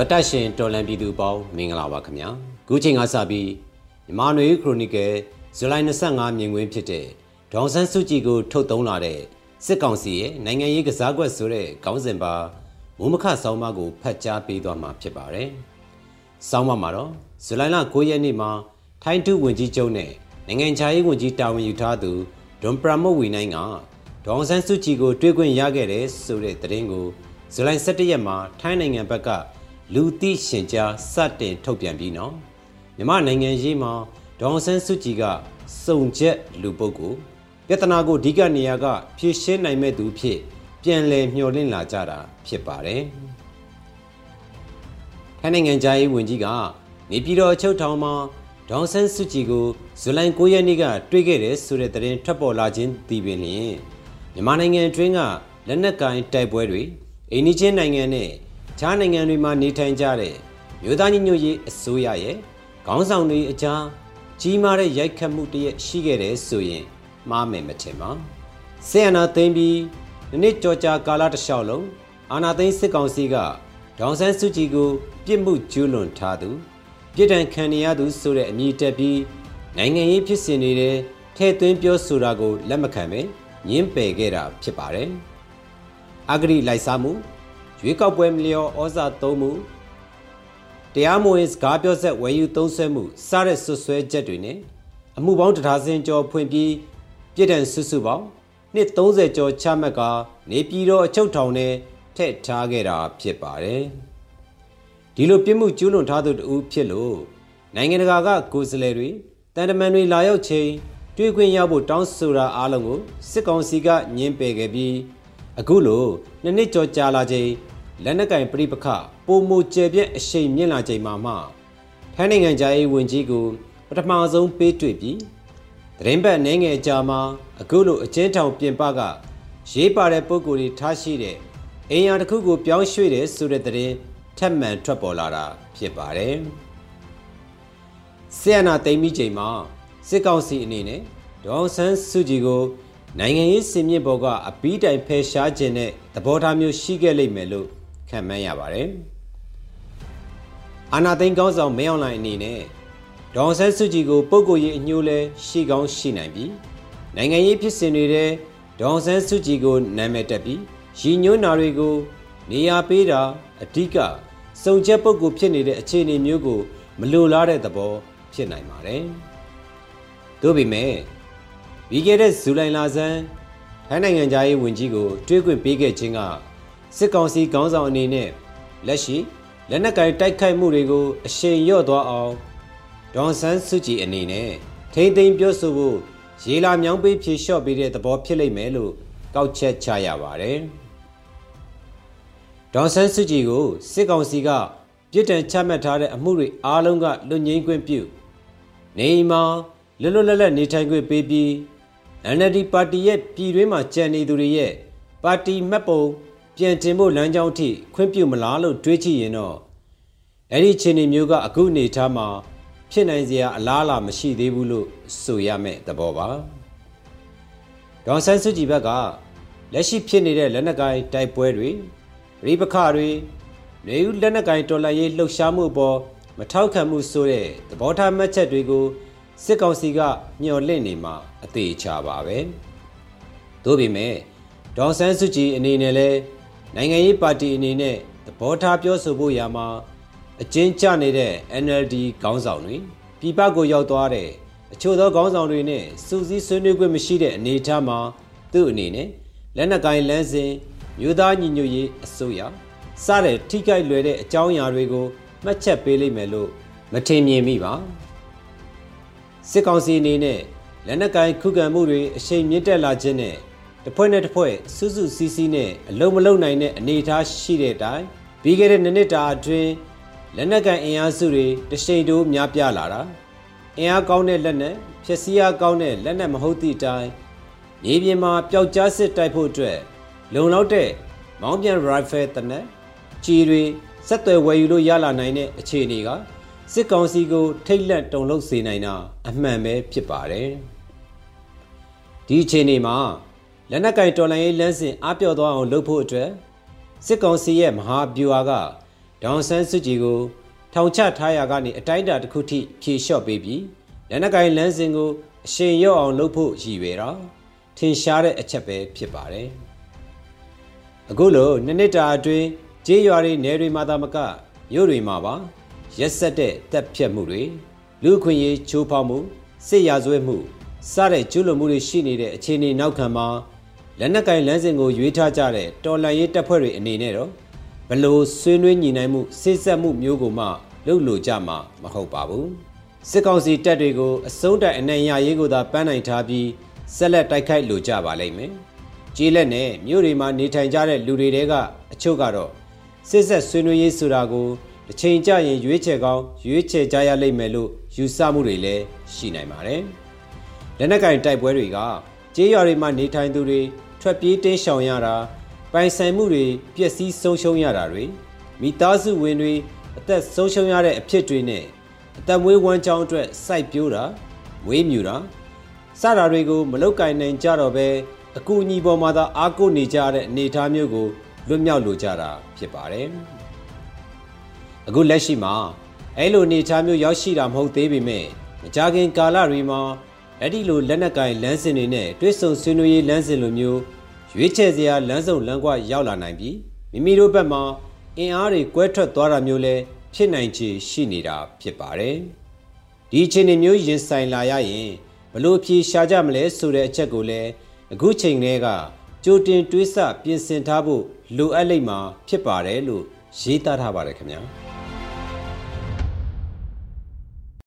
တော်တက်ရှင်တော်လန်ပြည်သူပေါင်းမင်္ဂလာပါခင်ဗျာခုချိန်ကစပြီးမြန်မာနွေခရိုနီကယ်ဇူလိုင်25မြင်ကွင်းဖြစ်တဲ့ဒေါန်ဆန်းစုကြည်ကို ထုတ်သုံးလာတဲ့စစ်ကောင်စီရဲ့နိုင်ငံရေးကစားကွက်ဆိုတဲ့ခေါင်းစဉ်ပါမိုးမခဆောင်းပါးကိုဖတ်ကြားပေးသွားမှာဖြစ်ပါတယ်ဆောင်းပါးမှာတော့ဇူလိုင်လ9ရက်နေ့မှာထိုင်းတူဝင်ကြီးကျုံနဲ့နိုင်ငံခြားရေးဝန်ကြီးတာဝန်ယူထားသူဒွန်ပရာမုတ်ဝီနိုင်ကဒေါန်ဆန်းစုကြည်ကိုတွေ့ခွင့်ရခဲ့တဲ့ဆိုတဲ့သတင်းကိုဇူလိုင်17ရက်မှာထိုင်းနိုင်ငံဘက်က လူသိရှင်ကြားစတင်ထုတ်ပြန်ပြီးနော်မြမနိုင်ငံရေးမှာဒေါန်ဆန်းစုကြည်ကစုံချက်လူပုဂ္ဂိုလ်ပြဿနာကိုအဓိကနေရာကဖြေရှင်းနိုင်မဲ့သူဖြစ်ပြန်လည်မျှော်လင့်လာကြတာဖြစ်ပါတယ်။ထိုင်းနိုင်ငံသားရေးဝန်ကြီးကနေပြည်တော်အချုပ်ထောင်မှာဒေါန်ဆန်းစုကြည်ကိုဇူလိုင်9ရက်နေ့ကတွေ့ခဲ့တယ်ဆိုတဲ့သတင်းထွက်ပေါ်လာခြင်းသိပင်လျင်မြန်မာနိုင်ငံအတွင်းကလက်နက်ကင်တိုက်ပွဲတွေအိန္ဒိချင်းနိုင်ငံနဲ့ ခြားနိုင်ငံတွေမှာနေထိုင်ကြတဲ့မြို့သားညီညွတ်ရေးအစိုးရရဲ့ခေါင်းဆောင်တွေအကြားကြီးမားတဲ့ရိုက်ခတ်မှုတရက်ရှိခဲ့တယ်ဆိုရင်မှားမယ်မထင်ပါဆေယနာသိမ့်ပြီးနှစ်ကြောကြာကာလတစ်လျှောက်လုံးအာနာသိန်းစစ်ကောင်စီကဒေါန်ဆန်းစုကြည်ကိုပြစ်မှုကျူးလွန်ထားသူပြစ်ဒဏ်ခံရသူဆိုတဲ့အမည်တက်ပြီးနိုင်ငံရေးဖြစ်စဉ်တွေထဲထည့်သွင်းပြောဆိုတာကိုလက်မခံပဲညှင်းပယ်ခဲ့တာဖြစ်ပါတယ်။အဂရိလိုက်စားမှု ရွေးကောက်ပွဲမလျော်ဩဇာသုံးမှုတရားမဝင်စကားပြောဆက်ဝယ်ယူသုံးဆွဲမှုစတဲ့ဆွဆွဲချက်တွေနဲ့အမှုပေါင်းတထားစင်ကျော်ဖွင့်ပြီးပြည်တံစုစုပေါင်းနှစ်30ကျော်ချမှတ်ကာနေပြည်တော်အချုပ်ထောင်ထဲထည့်ထားခဲ့တာဖြစ်ပါတယ်ဒီလိုပြစ်မှုကျူးလွန်ထားသူတူဖြစ်လို့နိုင်ငံတကာကကိုယ်စားလှယ်တွေတန်တမန်တွေလာရောက်ချိန်တွေ့ခွင့်ရဖို့တောင်းဆိုတာအားလုံးကိုစစ်ကောင်စီကညှင်းပယ်ခဲ့ပြီး အခုလိုနှစ်နှစ်ကျော်ကြာလာချိန်လက်နက်ကင်ပြိပခပုံမကျယ်ပြန့်အရှိန်မြင့်လာချိန်မှာမှထိုင်းနိုင်ငံသားရေးဝန်ကြီးကိုပထမဆုံးပေးတွေ့ပြီးသတင်းပတ်နှင်းငယ်ကြာမှာအခုလိုအကျဉ်းထောင်ပြင်ပကရေးပါတဲ့ပုံကိုယ်တွေထားရှိတဲ့အိမ်ယာတစ်ခုကိုပြောင်းရွှေ့တယ်ဆိုတဲ့သတင်းထပ်မံထွက်ပေါ်လာတာဖြစ်ပါတယ်။ဆီယနာတိမ်မိချိန်မှာစစ်ကောင်စီအနေနဲ့ဒေါန်ဆန်းစုကြည်ကို နိုင်ငံရေးစင်မြင့်ဘောကအပီးတိုင်ဖယ်ရှားခြင်းနဲ့သဘောထားမျိုးရှိခဲ့လိမ့်မယ်လို့ခံမှန်းရပါတယ်။အာနာသိန်းကောင်းဆောင်မင်းအောင်လှိုင်အနေနဲ့ဒေါန်ဆန်းစုကြည်ကိုပုဂ္ဂိုလ်ရေးအညှိုးလဲရှိကောင်းရှိနိုင်ပြီးနိုင်ငံရေးဖြစ်စဉ်တွေထဲဒေါန်ဆန်းစုကြည်ကိုနာမည်တက်ပြီးရည်ညွှန်းတာတွေကို နေရာပေးတာအဓိကစုံချက်ပုဂ္ဂိုလ်ဖြစ်နေတဲ့အခြေအနေမျိုးကို မလိုလားတဲ့သဘောဖြစ်နိုင်ပါတယ်။သို့ပေမဲ့ ပြီးခဲ့တဲ့ဇူလိုင်လဆန်းထိုင်းနိုင်ငံသားရေးဝန်ကြီးကိုတွေးခွင့်ပေးခဲ့ခြင်းကစစ်ကောင်စီခေါင်းဆောင်အနေနဲ့လက်ရှိလက်နက်ကင်တိုက်ခိုက်မှုတွေကိုအရှိန်လျော့သွားအောင်ဒေါန်ဆန်းစုကြည်အနေနဲ့ထိမ့်သိမ်းပြောဆိုဖို့ရေလာမြောင်းပေးဖြေလျှော့ပေးတဲ့သဘောဖြစ်လိမ့်မယ်လို့ကောက်ချက်ချရပါတယ်။ဒေါန်ဆန်းစုကြည်ကိုစစ်ကောင်စီကပြစ်ဒဏ်ချမှတ်ထားတဲ့အမှုတွေအားလုံးကလွတ်ငင်းခွင့်ပြုနေမှာလွတ်လွတ်လပ်လပ်နေထိုင်ခွင့်ပေးပြီး NLD ပါတီရဲ့ပြည်တွင်းမှာကြံနေသူတွေရဲ့ပါတီမှတ်ပုံပြန်တင်ဖို့လမ်းကြောင်းထိခွင့်ပြုမလားလို့တွေးကြည့်ရင်တော့အဲ့ဒီအခြေအနေမျိုးကအခုအနေထားမှာဖြစ်နိုင်စရာအလားအလာမရှိသေးဘူးလို့ဆိုရမယ့်သဘောပါဒေါန်ဆန်းစုကြည်ဘက်ကလက်ရှိဖြစ်နေတဲ့လက်နက်ကိုင်တိုက်ပွဲတွေရိပခတွေနေဦးလက်နက်ကိုင်တော်လှန်ရေးလှုပ်ရှားမှုပေါ်မထောက်ခံမှုဆိုတဲ့သဘောထားမှတ်ချက်တွေကို စစ်ကောင်စီကညှော်လင့်နေမှာအသေးချပါပဲသို့ပေမဲ့ဒေါန်ဆန်းစုကြည်အနေနဲ့လဲနိုင်ငံရေးပါတီအနေနဲ့သဘောထားပြောဆိုဖို့ရာမှာအကျဉ်းကျနေတဲ့ NLD ခေါင်းဆောင်တွေပြည်ပကိုရောက်သွားတဲ့အချို့သောခေါင်းဆောင်တွေနဲ့စူးစီးဆွေးနွေးခွင့်မရှိတဲ့အနေအထားမှာသူ့အနေနဲ့လက်နက်ကိုင်လမ်းစဉ်မြို့သားညီညွတ်ရေးအစိုးရစတဲ့ထိခိုက်လွယ်တဲ့အကြောင်းအရာတွေကိုမှတ်ချက်ပေးလိမ့်မယ်လို့မထင်မြင်မိပါ စစ်ကောင်စီအနေနဲ့လက်နက်ကိုင်ခုခံမှုတွေအရှိန်မြင့်တက်လာခြင်းနဲ့တစ်ဖွဲ့နဲ့တစ်ဖွဲ့စုစုစည်းစည်းနဲ့အလုံးမလုံးနိုင်တဲ့အနေအထားရှိတဲ့အတိုင်းပြီးခဲ့တဲ့နှစ်တာအတွင်းလက်နက်ကန်အင်အားစုတွေတရှိန်တိုးများပြားလာတာအင်အားကောင်းတဲ့လက်နက်ဖြစ်စီအားကောင်းတဲ့လက်နက်မဟုတ်သည့်တိုင်မြေပြင်မှာပျောက်ကြားစစ်တိုက်ဖို့အတွက်လုံလောက်တဲ့မောင်းပြန်ရိုင်ဖယ်တနက်ကြီးတွေဆက်သွယ်ဝယ်ယူလို့ရလာနိုင်တဲ့အခြေအနေက စစ်ကောင်စီကို ထိတ်လက်တုန်လှုပ်စေနိုင်တာအမှန်ပဲဖြစ်ပါတယ်ဒီအခြေအနေမှာလက်နက်ကင်တော်လှန်ရေးလမ်းစဉ်အပြော့သွားအောင်လုပ်ဖို့အတွက်စစ်ကောင်စီရဲ့မဟာဗျူဟာကဒေါန်ဆန်းစုကြည်ကိုထောင်ချထားရာကနေအတိုင်းအတာတစ်ခုထိဖြေလျှော့ပေးပြီးလက်နက်ကင်လမ်းစဉ်ကိုအရှင်ရော့အောင်လုပ်ဖို့ရည်ရွယ်တာထင်ရှားတဲ့အချက်ပဲဖြစ်ပါတယ်အခုလိုနှစ်နှစ်တာအတွင်းကြေးရွာတွေနယ်တွေမှာသာမကမြို့တွေမှာပါ ရက်ဆက်တဲ့တပ်ဖြတ်မှုတွေလူခွင့်ရေးချိုးဖောက်မှုစစ်ရာဇဝတ်မှုစတဲ့ကျူးလွန်မှုတွေရှိနေတဲ့အခြေအနေနောက်ခံမှာလက်နက်ကင်လမ်းစဉ်ကိုရွေးထားကြတဲ့တော်လှန်ရေးတပ်ဖွဲ့တွေအနေနဲ့တော့ဘလို့ဆွေးနွေးညီနိုင်မှုစိတ်ဆက်မှုမျိုးကိုမှလုပ်လို့ကြမှာမဟုတ်ပါဘူးစစ်ကောင်စီတပ်တွေကိုအစုံးတိုင်အနိုင်ရရေးကိုသာပန်းနိုင်ထားပြီးဆက်လက်တိုက်ခိုက်လိုကြပါလိမ့်မယ်ကြေးလက်နဲ့မြို့တွေမှာနေထိုင်ကြတဲ့လူတွေတဲကအချို့ကတော့စစ်ဆက်ဆွေးနွေးရေးဆိုတာကို တစ်ချိန်ကြရင်ရွေးချယ်ကောင်းရွေးချယ်ကြရလိမ့်မယ်လို့ယူဆမှုတွေလည်းရှိနိုင်ပါတယ်လက်နက်ကင်တိုက်ပွဲတွေကကြေးရွာတွေမှာနေထိုင်သူတွေထွက်ပြေးတင်းရှောင်ရတာပိုင်ဆိုင်မှုတွေပျက်စီးဆုံးရှုံးရတာတွေမိသားစုဝင်တွေအသက်ဆုံးရှုံးရတဲ့အဖြစ်တွေနဲ့အသက်မွေးဝမ်းကြောင်းအတွက်စိုက်ပျိုးတာမွေးမြူတာစတာတွေကိုမလုတ်ကင်နိုင်ကြတော့ပဲအကူအညီပေါ်မှာသာအားကိုးနေကြတဲ့အနေအထားမျိုးကိုလွတ်မြောက်လိုကြတာဖြစ်ပါတယ် အခုလက်ရှိမှာအဲ့လိုအနေအထားမျိုးရောက်ရှိတာမဟုတ်သေးပေမဲ့မကြခင်ကာလတွေမှာအဲ့ဒီလိုလက်နက်ကင်လမ်းစဉ်တွေနဲ့တွဲဆုံဆွေးနွေးရေးလမ်းစဉ်လိုမျိုးရွေးချယ်စရာလမ်းစုံလမ်းကွရောက်လာနိုင်ပြီးမိမိတို့ဘက်မှာအင်အားတွေကွဲထွက်သွားတာမျိုးလဲဖြစ်နိုင်ခြေရှိနေတာဖြစ်ပါတယ်။ဒီအခြေအနေမျိုးရင်ဆိုင်လာရရင်ဘလို့ဖြေရှာကြမလဲဆိုတဲ့အချက်ကိုလည်းအခုချိန်ကလေးကကြိုတင်တွေးဆပြင်ဆင်ထားဖို့လိုအပ်လိမ့်မှာဖြစ်ပါတယ်လို့ရေးသားထားပါတယ်ခင်ဗျာ။